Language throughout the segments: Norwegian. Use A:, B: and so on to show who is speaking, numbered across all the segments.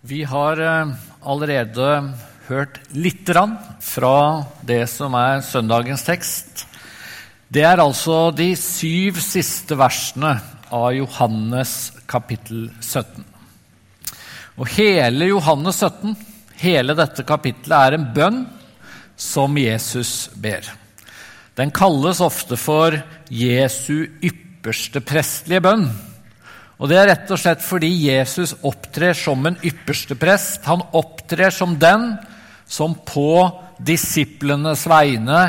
A: Vi har eh, allerede hørt litt fra det som er søndagens tekst. Det er altså de syv siste versene av Johannes kapittel 17. Og hele Johannes 17, hele dette kapittelet, er en bønn som Jesus ber. Den kalles ofte for Jesu ypperste prestlige bønn. Og Det er rett og slett fordi Jesus opptrer som en ypperste prest. Han opptrer som den som på disiplenes vegne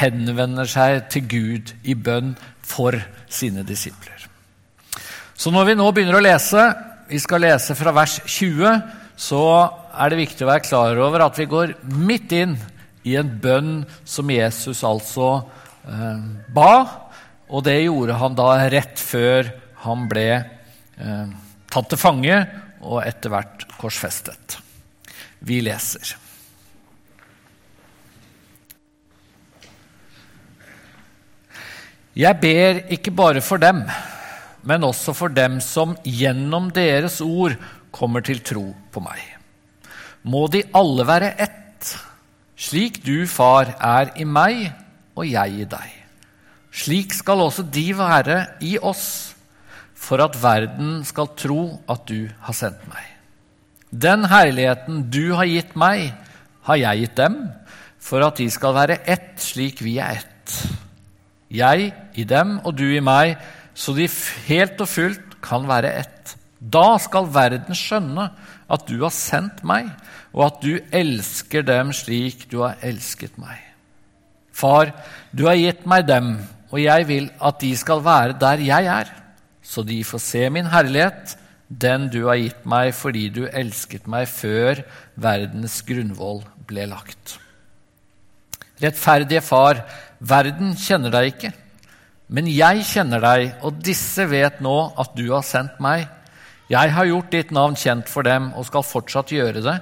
A: henvender seg til Gud i bønn for sine disipler. Så når vi nå begynner å lese, vi skal lese fra vers 20, så er det viktig å være klar over at vi går midt inn i en bønn som Jesus altså eh, ba, og det gjorde han da rett før han ble eh, tatt til fange og etter hvert korsfestet. Vi leser. Jeg ber ikke bare for dem, men også for dem som gjennom deres ord kommer til tro på meg. Må de alle være ett, slik du, far, er i meg og jeg i deg. Slik skal også de være i oss for at verden skal tro at du har sendt meg. Den herligheten du har gitt meg, har jeg gitt dem, for at de skal være ett slik vi er ett. Jeg i dem og du i meg, så de helt og fullt kan være ett. Da skal verden skjønne at du har sendt meg, og at du elsker dem slik du har elsket meg. Far, du har gitt meg dem, og jeg vil at de skal være der jeg er så de får se min herlighet, den du har gitt meg fordi du elsket meg før verdens grunnvoll ble lagt. Rettferdige Far, verden kjenner deg ikke, men jeg kjenner deg, og disse vet nå at du har sendt meg. Jeg har gjort ditt navn kjent for dem og skal fortsatt gjøre det,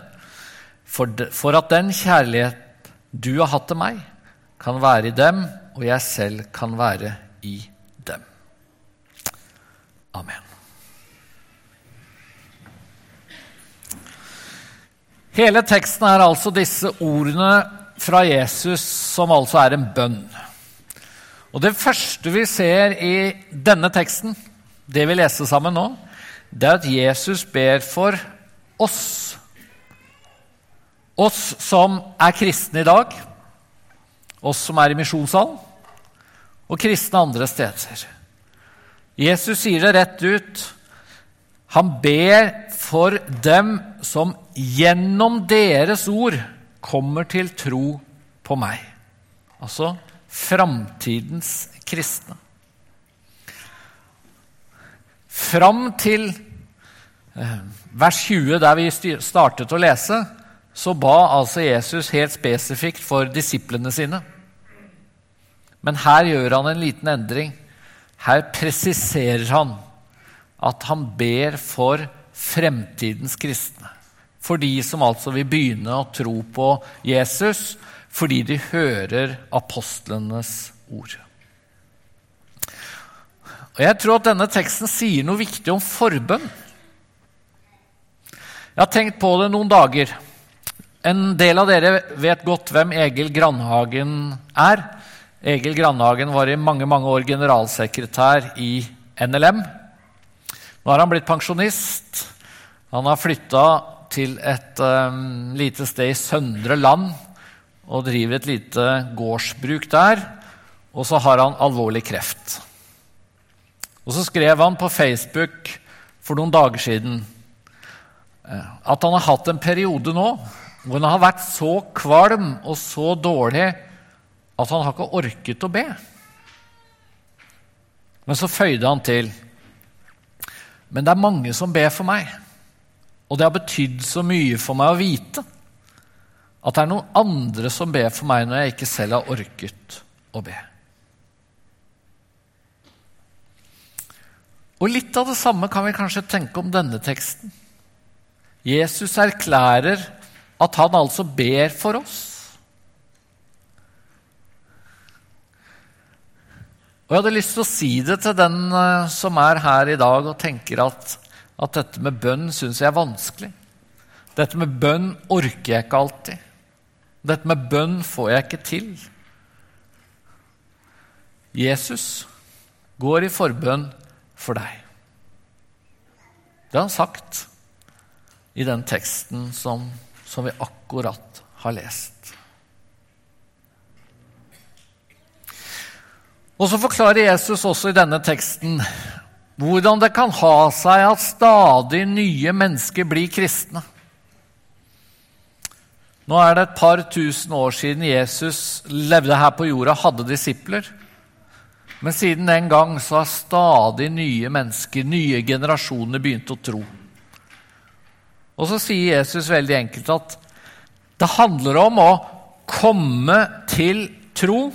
A: for, at den kjærlighet du har hatt til meg, kan være i dem, og jeg selv kan være i dem. Amen. Hele teksten er altså disse ordene fra Jesus, som altså er en bønn. Og Det første vi ser i denne teksten, det vi leste sammen nå, det er at Jesus ber for oss. Oss som er kristne i dag, oss som er i misjonssalen, og kristne andre steder. Jesus sier det rett ut. Han ber for dem som gjennom deres ord kommer til tro på meg. Altså framtidens kristne. Fram til eh, vers 20, der vi startet å lese, så ba altså Jesus helt spesifikt for disiplene sine. Men her gjør han en liten endring. Her presiserer han at han ber for fremtidens kristne. For de som altså vil begynne å tro på Jesus fordi de hører apostlenes ord. Og Jeg tror at denne teksten sier noe viktig om forbønn. Jeg har tenkt på det noen dager. En del av dere vet godt hvem Egil Grandhagen er. Egil Grandhagen var i mange mange år generalsekretær i NLM. Nå har han blitt pensjonist. Han har flytta til et um, lite sted i Søndre Land og driver et lite gårdsbruk der. Og så har han alvorlig kreft. Og så skrev han på Facebook for noen dager siden eh, at han har hatt en periode nå hvor han har vært så kvalm og så dårlig at han har ikke orket å be. Men så føyde han til Men det er mange som ber for meg. Og det har betydd så mye for meg å vite at det er noen andre som ber for meg når jeg ikke selv har orket å be. Og litt av det samme kan vi kanskje tenke om denne teksten. Jesus erklærer at han altså ber for oss. Og Jeg hadde lyst til å si det til den eh, som er her i dag og tenker at, at dette med bønn syns jeg er vanskelig. Dette med bønn orker jeg ikke alltid. Dette med bønn får jeg ikke til. Jesus går i forbønn for deg. Det har han sagt i den teksten som, som vi akkurat har lest. Og så forklarer Jesus også i denne teksten hvordan det kan ha seg at stadig nye mennesker blir kristne. Nå er det et par tusen år siden Jesus levde her på jorda, hadde disipler. Men siden den gang så har stadig nye mennesker, nye generasjoner, begynt å tro. Og så sier Jesus veldig enkelt at det handler om å komme til tro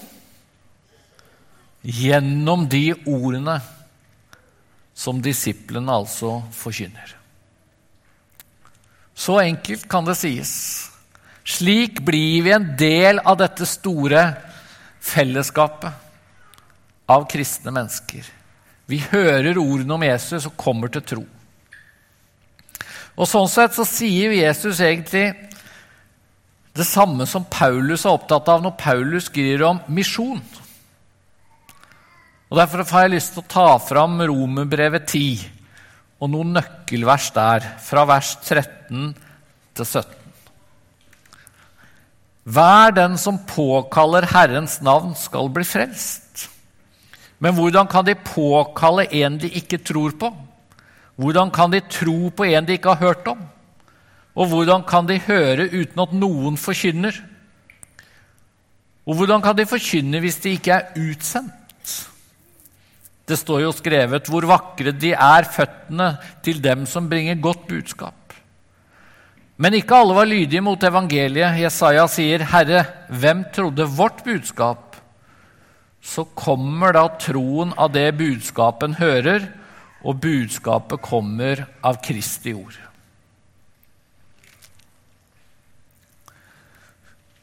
A: gjennom de ordene som disiplene altså forkynner. Så enkelt kan det sies. Slik blir vi en del av dette store fellesskapet av kristne mennesker. Vi hører ordene om Jesus og kommer til tro. Og Sånn sett så sier Jesus egentlig det samme som Paulus er opptatt av når Paulus skriver om misjon. Og Derfor har jeg lyst til å ta fram Romerbrevet 10 og noen nøkkelvers der, fra vers 13 til 17. Hver den som påkaller Herrens navn, skal bli frelst. Men hvordan kan de påkalle en de ikke tror på? Hvordan kan de tro på en de ikke har hørt om? Og hvordan kan de høre uten at noen forkynner? Og hvordan kan de forkynne hvis de ikke er utsendt? Det står jo skrevet hvor vakre de er føttene til dem som bringer godt budskap. Men ikke alle var lydige mot evangeliet. Jesaja sier, 'Herre, hvem trodde vårt budskap?' så kommer da troen av det budskapen hører, og budskapet kommer av Kristi ord.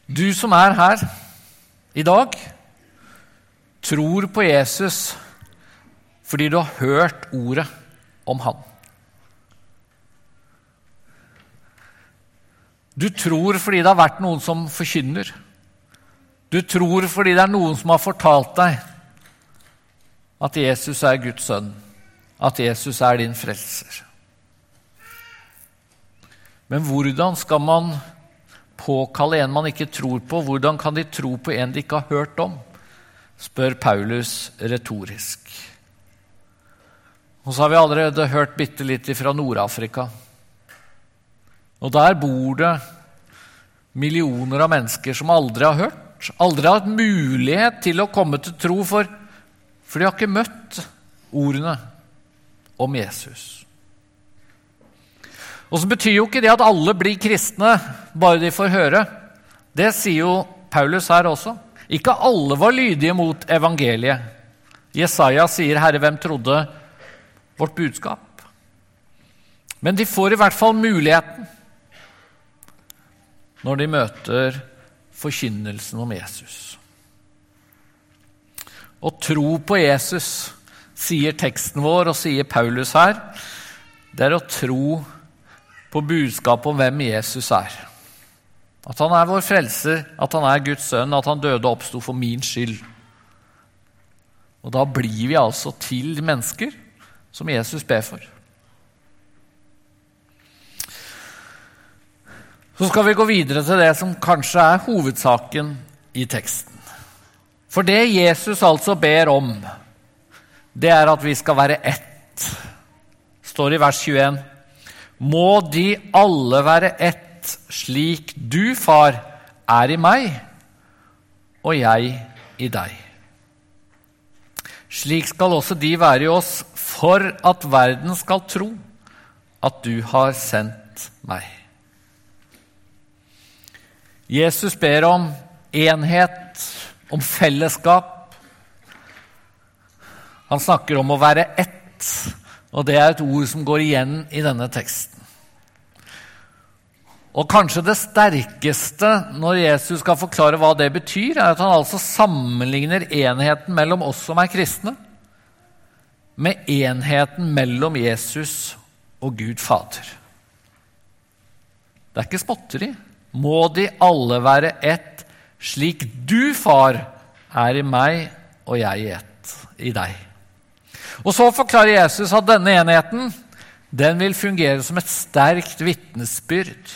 A: Du som er her i dag, tror på Jesus fordi du har hørt ordet om han. Du tror fordi det har vært noen som forkynner. Du tror fordi det er noen som har fortalt deg at Jesus er Guds sønn, at Jesus er din frelser. Men hvordan skal man påkalle en man ikke tror på? Hvordan kan de tro på en de ikke har hørt om? spør Paulus retorisk. Og så har vi allerede hørt bitte litt fra Nord-Afrika. Og der bor det millioner av mennesker som aldri har hørt aldri har hatt mulighet til å komme til tro, for, for de har ikke møtt ordene om Jesus. Og så betyr jo ikke det at alle blir kristne bare de får høre. Det sier jo Paulus her også. Ikke alle var lydige mot evangeliet. Jesaja sier, 'Herre, hvem trodde vårt budskap?' Men de får i hvert fall muligheten når de møter forkynnelsen om Jesus. Å tro på Jesus, sier teksten vår og sier Paulus her, det er å tro på budskapet om hvem Jesus er. At han er vår frelser, at han er Guds sønn, at han døde og oppsto for min skyld. Og da blir vi altså til mennesker som Jesus ber for. Så skal vi gå videre til det som kanskje er hovedsaken i teksten. For det Jesus altså ber om, det er at vi skal være ett. står i vers 21. Må de alle være ett, slik du, far, er i meg, og jeg i deg. Slik skal også de være i oss, for at verden skal tro at du har sendt meg. Jesus ber om enhet, om fellesskap. Han snakker om å være ett, og det er et ord som går igjen i denne teksten. Og kanskje det sterkeste når Jesus skal forklare hva det betyr, er at han altså sammenligner enheten mellom oss som er kristne, med enheten mellom Jesus og Gud Fader. Det er ikke småtteri. Må de alle være ett, slik du, far, er i meg og jeg i ett i deg. Og så forklarer Jesus at denne enheten den vil fungere som et sterkt vitnesbyrd.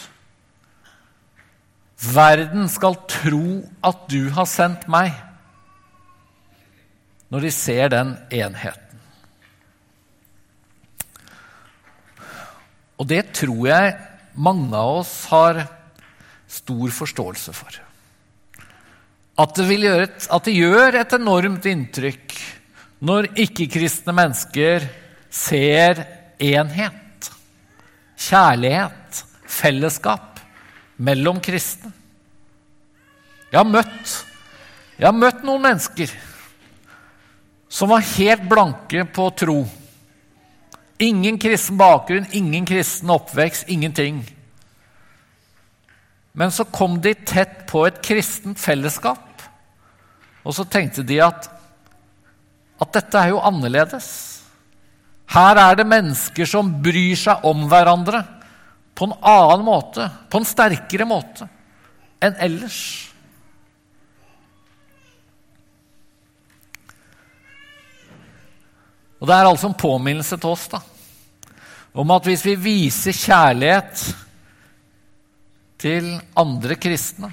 A: Verden skal tro at du har sendt meg, når de ser den enheten. Og det tror jeg mange av oss har stor forståelse for. At det, gjøre, at det gjør et enormt inntrykk når ikke-kristne mennesker ser enhet, kjærlighet, fellesskap mellom kristne. Jeg har møtt, jeg har møtt noen mennesker som var helt blanke på tro. Ingen kristen bakgrunn, ingen kristen oppvekst, ingenting. Men så kom de tett på et kristent fellesskap, og så tenkte de at, at dette er jo annerledes. Her er det mennesker som bryr seg om hverandre på en annen måte, på en sterkere måte enn ellers. Og Det er altså en påminnelse til oss da, om at hvis vi viser kjærlighet til andre kristne,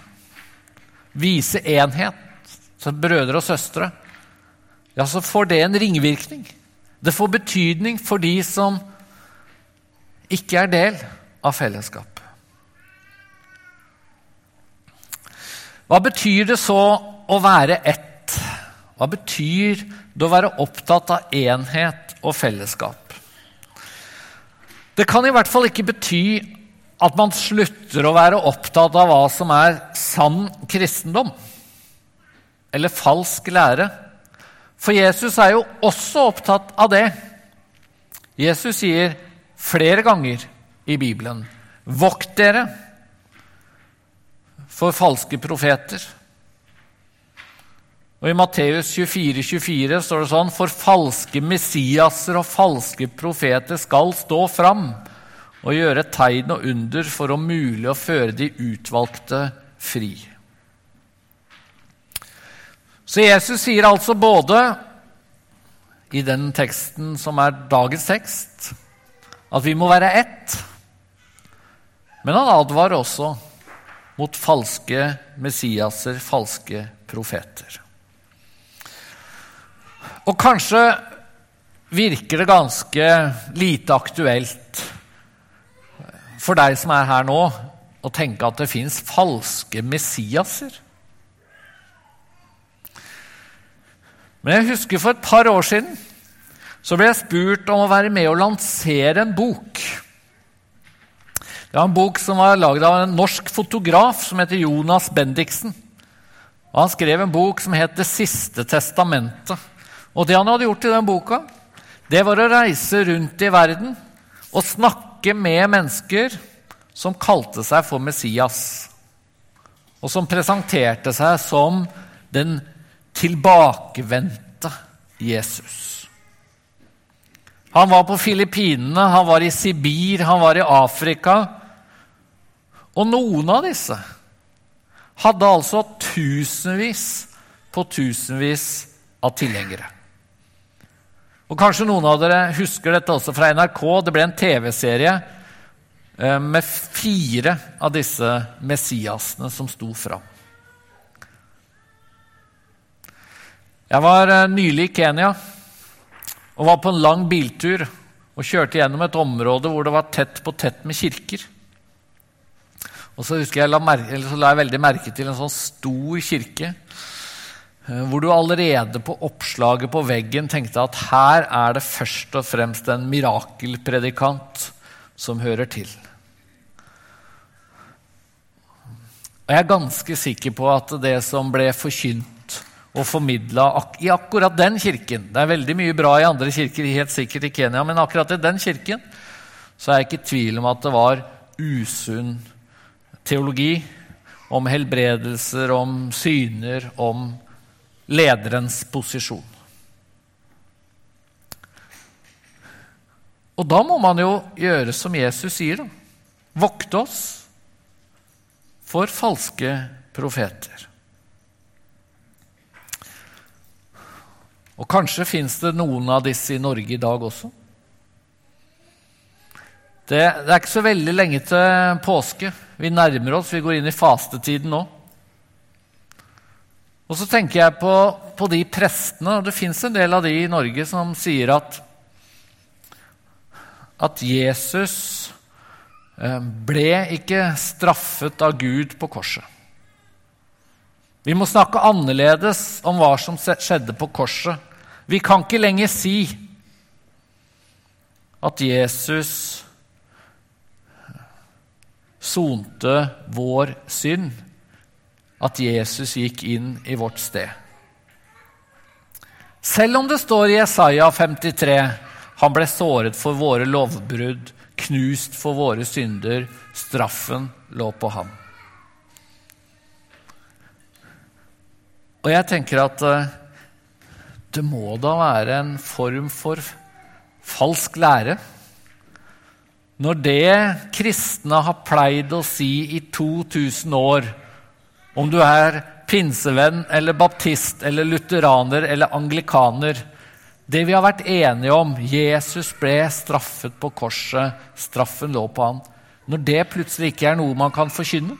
A: viser enhet til brødre og søstre, ja, så får det en ringvirkning. Det får betydning for de som ikke er del av fellesskap. Hva betyr det så å være ett? Hva betyr det å være opptatt av enhet og fellesskap? Det kan i hvert fall ikke bety at man slutter å være opptatt av hva som er sann kristendom eller falsk lære. For Jesus er jo også opptatt av det. Jesus sier flere ganger i Bibelen Vokt dere for falske profeter. Og I Matteus 24, 24 står det sånn For falske Messiaser og falske profeter skal stå fram og gjøre tegn og under for om mulig å føre de utvalgte fri. Så Jesus sier altså både i den teksten som er dagens tekst, at vi må være ett, men han advarer også mot falske Messiaser, falske profeter. Og kanskje virker det ganske lite aktuelt for deg som er her nå, å tenke at det fins falske Messiaser. Men jeg husker for et par år siden så ble jeg spurt om å være med og lansere en bok. Det var en bok som var lagd av en norsk fotograf som heter Jonas Bendiksen. Og Han skrev en bok som het Det siste testamentet. Og det han hadde gjort i den boka, det var å reise rundt i verden og snakke med mennesker som kalte seg for Messias, og som presenterte seg som den tilbakevendte Jesus. Han var på Filippinene, han var i Sibir, han var i Afrika. Og noen av disse hadde altså tusenvis på tusenvis av tilhengere. Og Kanskje noen av dere husker dette også fra NRK. Det ble en TV-serie eh, med fire av disse Messiasene som sto fram. Jeg var eh, nylig i Kenya og var på en lang biltur og kjørte gjennom et område hvor det var tett på tett med kirker. Og så jeg la, merke, så la jeg veldig merke til en sånn stor kirke hvor du allerede på oppslaget på veggen tenkte at her er det først og fremst en mirakelpredikant som hører til. Og jeg er ganske sikker på at det som ble forkynt og formidla i akkurat den kirken Det er veldig mye bra i andre kirker, helt sikkert i Kenya, men akkurat i den kirken så er jeg ikke i tvil om at det var usunn teologi om helbredelser, om syner, om lederens posisjon. Og da må man jo gjøre som Jesus sier. da. Vokte oss, for falske profeter. Og kanskje fins det noen av disse i Norge i dag også. Det, det, er ikke så veldig lenge til påske. Vi nærmer oss, vi går inn i fastetiden nå. Og så tenker jeg på, på de prestene, og det fins en del av de i Norge som sier at, at Jesus eh, ble ikke straffet av Gud på korset. Vi må snakke annerledes om hva som skjedde på korset. Vi kan ikke lenger si at Jesus sonte vår synd at Jesus gikk inn i vårt sted. Selv om det står i Jesaja 53 han ble såret for våre lovbrudd, knust for våre synder, straffen lå på ham. Og jeg tenker at eh, det må da være en form for falsk lære når det kristne har pleid å si i 2000 år, om du er pinsevenn eller baptist eller lutheraner eller anglikaner Det vi har vært enige om Jesus ble straffet på korset, straffen lå på han. Når det plutselig ikke er noe man kan forkynne,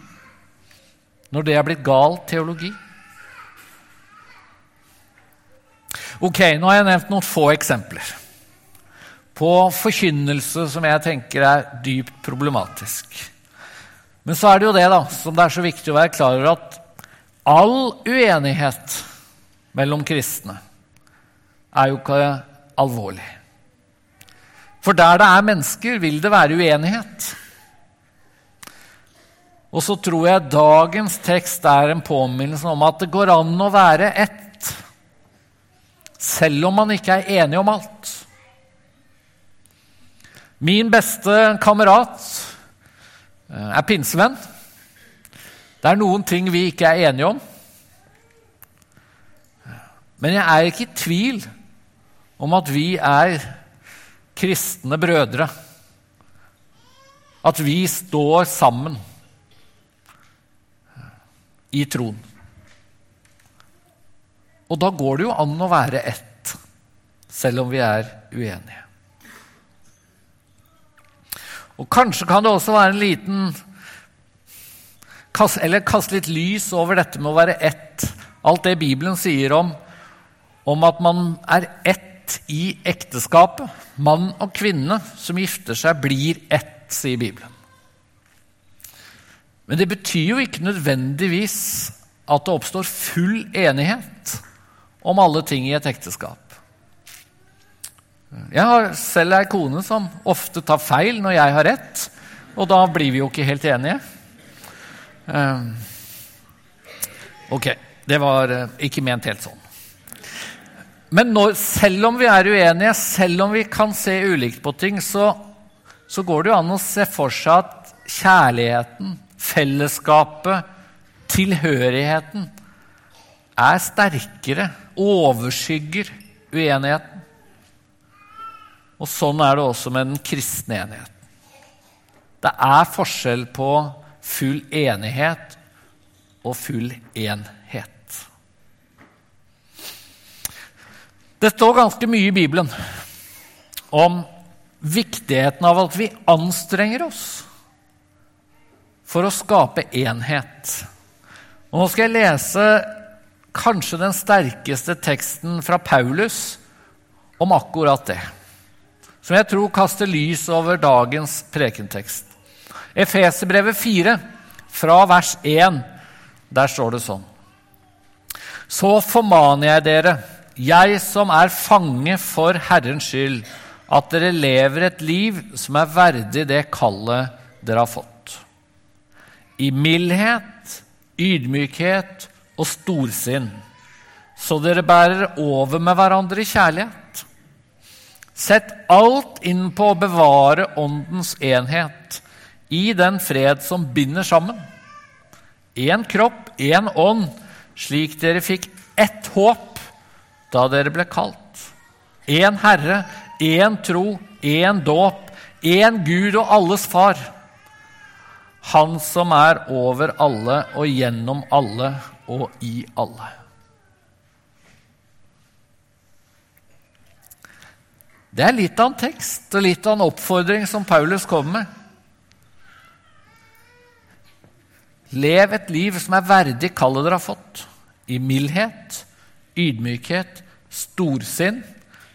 A: når det er blitt gal teologi Ok, nå har jeg nevnt noen få eksempler på forkynnelse som jeg tenker er dypt problematisk. Men så er det jo det da, som det er så viktig å være klar over, at all uenighet mellom kristne er jo ikke alvorlig. For der det er mennesker, vil det være uenighet. Og så tror jeg dagens tekst er en påminnelse om at det går an å være ett, selv om man ikke er enig om alt. Min beste kamerat er pinsevenn. Det er noen ting vi ikke er enige om. Men jeg er ikke i tvil om at vi er kristne brødre. At vi står sammen i troen. Og da går det jo an å være ett, selv om vi er uenige. Og kanskje kan det også være en liten Eller kaste litt lys over dette med å være ett. Alt det Bibelen sier om, om at man er ett i ekteskapet. Mann og kvinne som gifter seg, blir ett, sier Bibelen. Men det betyr jo ikke nødvendigvis at det oppstår full enighet om alle ting i et ekteskap. Jeg har selv ei kone som ofte tar feil når jeg har rett, og da blir vi jo ikke helt enige. Uh, ok, det var uh, ikke ment helt sånn. Men når, selv om vi er uenige, selv om vi kan se ulikt på ting, så, så går det jo an å se for seg at kjærligheten, fellesskapet, tilhørigheten er sterkere, overskygger uenigheten. Og sånn er det også med den kristne enigheten. Det er forskjell på full enighet og full enhet. Det står ganske mye i Bibelen om viktigheten av at vi anstrenger oss for å skape enhet. Og nå skal jeg lese kanskje den sterkeste teksten fra Paulus om akkurat det som jeg tror kaster lys over dagens prekentekst. Efeserbrevet 4, fra vers 1, der står det sånn. Så formaner jeg dere, jeg som er fange for Herrens skyld, at dere lever et liv som er verdig det kallet dere har fått. I mildhet, ydmykhet og storsinn, så dere bærer over med hverandre i kjærlighet. Sett alt inn på å bevare åndens enhet i den fred som binder sammen. Én kropp, én ånd, slik dere fikk ett håp da dere ble kalt. Én Herre, én tro, én dåp, én Gud og alles Far. Han som er over alle og gjennom alle og i alle. Det er litt av en tekst og litt av en oppfordring som Paulus kommer med. Lev et liv som er verdig kallet dere har fått, i mildhet, ydmykhet, storsinn,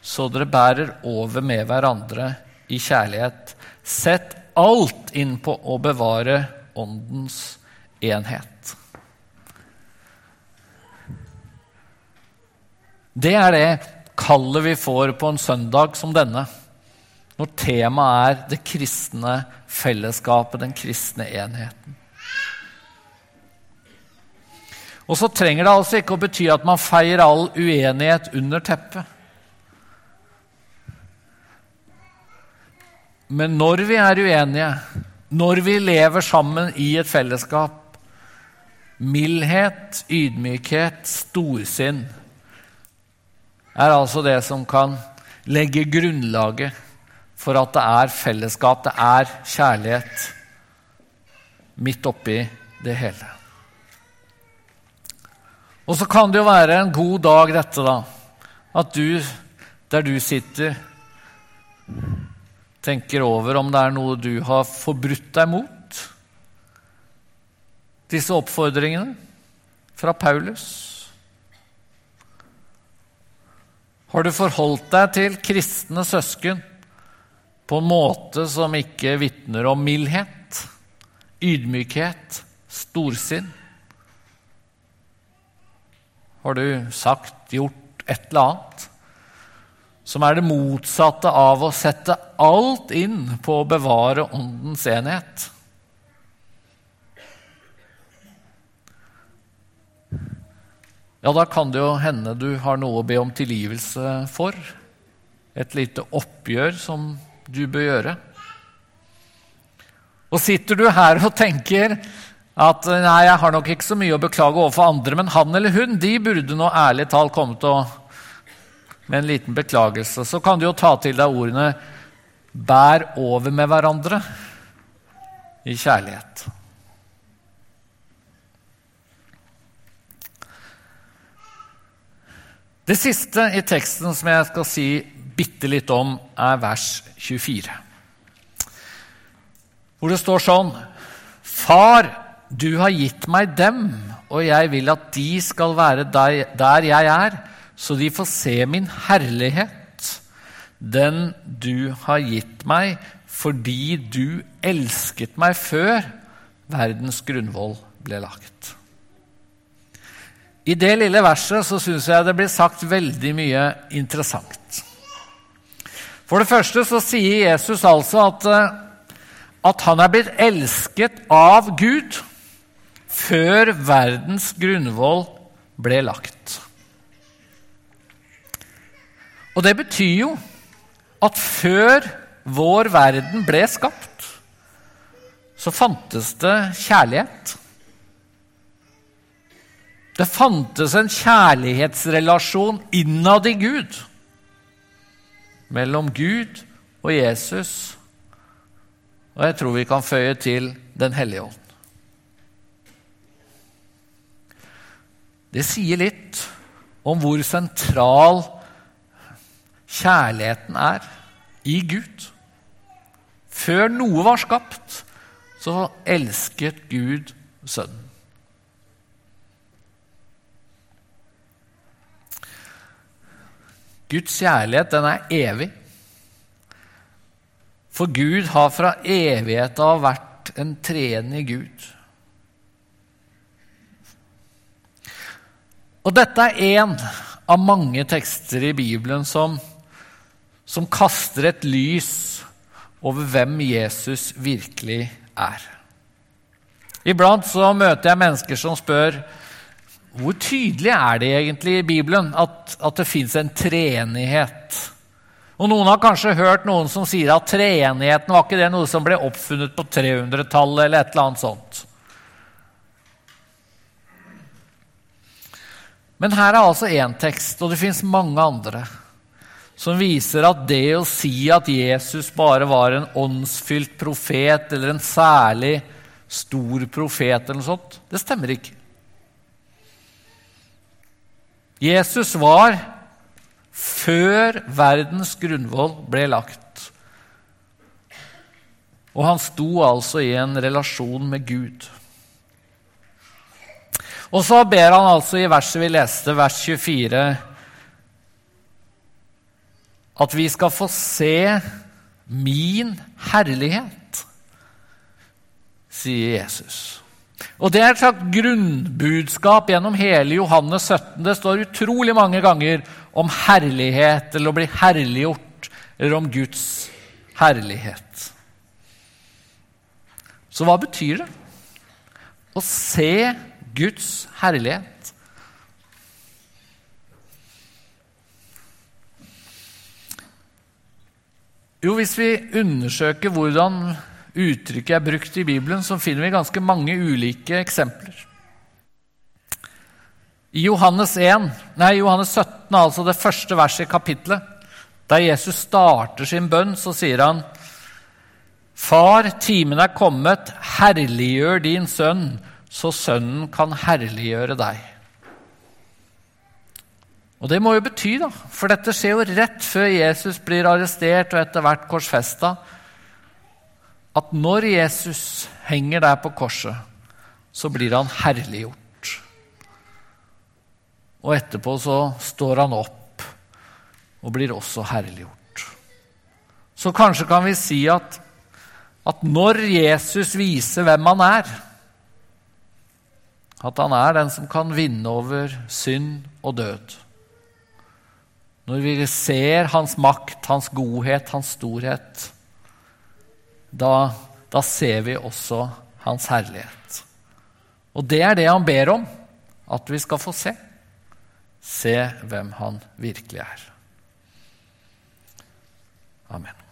A: så dere bærer over med hverandre i kjærlighet. Sett alt inn på å bevare åndens enhet. Det er det kallet vi får på en søndag som denne, når temaet er det kristne fellesskapet, den kristne enheten. Og så trenger det altså ikke å bety at man feier all uenighet under teppet. Men når vi er uenige, når vi lever sammen i et fellesskap Mildhet, ydmykhet, storsinn er altså det som kan legge grunnlaget for at det er fellesskap, det er kjærlighet midt oppi det hele. Og så kan det jo være en god dag, dette, da. At du, der du sitter, tenker over om det er noe du har forbrutt deg mot. Disse oppfordringene fra Paulus. Har du forholdt deg til kristne søsken på en måte som ikke vitner om mildhet, ydmykhet, storsinn? har du sagt, gjort et eller annet som er det motsatte av å sette alt inn på å bevare åndens enhet. Ja, da kan det jo hende du har noe å be om tilgivelse for. Et lite oppgjør som du bør gjøre. Og sitter du her og tenker at nei, jeg har nok ikke så mye å beklage overfor andre, men han eller hun de burde nå ærlig talt kommet med en liten beklagelse. Så kan du jo ta til deg ordene 'bær over med hverandre' i kjærlighet. Det siste i teksten som jeg skal si bitte litt om, er vers 24. Hvor det står sånn Far, du har gitt meg dem, og jeg vil at de skal være der jeg er, så de får se min herlighet, den du har gitt meg, fordi du elsket meg før verdens grunnvoll ble lagt. I det lille verset så syns jeg det blir sagt veldig mye interessant. For det første så sier Jesus altså at, at han er blitt elsket av Gud før verdens grunnvoll ble lagt. Og det betyr jo at før vår verden ble skapt, så fantes det kjærlighet. Det fantes en kjærlighetsrelasjon innad i Gud, mellom Gud og Jesus, og jeg tror vi kan føye til Den hellige ånd. Det sier litt om hvor sentral kjærligheten er i Gud. Før noe var skapt, så elsket Gud Sønnen. Guds kjærlighet, den er evig. For Gud har fra evigheten av vært en treende Gud. Og dette er én av mange tekster i Bibelen som, som kaster et lys over hvem Jesus virkelig er. Iblant så møter jeg mennesker som spør hvor tydelig er det egentlig i Bibelen at, at det fins en treenighet? Og Noen har kanskje hørt noen som sier at treenigheten var ikke det noe som ble oppfunnet på 300-tallet. eller et eller annet sånt. Men her er altså én tekst, og det fins mange andre, som viser at det å si at Jesus bare var en åndsfylt profet eller en særlig stor profet eller noe sånt. Det stemmer ikke. Jesus var før verdens grunnvoll ble lagt. Og han sto altså i en relasjon med Gud. Og så ber han altså i verset vi leste, vers 24, at vi skal få se min herlighet, sier Jesus. Og Det er et slags grunnbudskap gjennom hele Johannes 17. Det står utrolig mange ganger om herlighet, eller å bli herliggjort, eller om Guds herlighet. Så hva betyr det? Å se Guds herlighet. Jo, hvis vi undersøker hvordan uttrykket er brukt i Bibelen, så finner vi ganske mange ulike eksempler. I Johannes, 1, nei, Johannes 17, altså det første verset i kapittelet, der Jesus starter sin bønn, så sier han Far, timen er kommet, herliggjør din sønn, så sønnen kan herliggjøre deg. Og det må jo bety, da, for dette skjer jo rett før Jesus blir arrestert og etter hvert korsfesta, at når Jesus henger der på korset, så blir han herliggjort. Og etterpå så står han opp og blir også herliggjort. Så kanskje kan vi si at, at når Jesus viser hvem han er, at han er den som kan vinne over synd og død når vi ser hans makt, hans godhet, hans storhet, da, da ser vi også hans herlighet. Og det er det han ber om, at vi skal få se. Se hvem han virkelig er. Amen.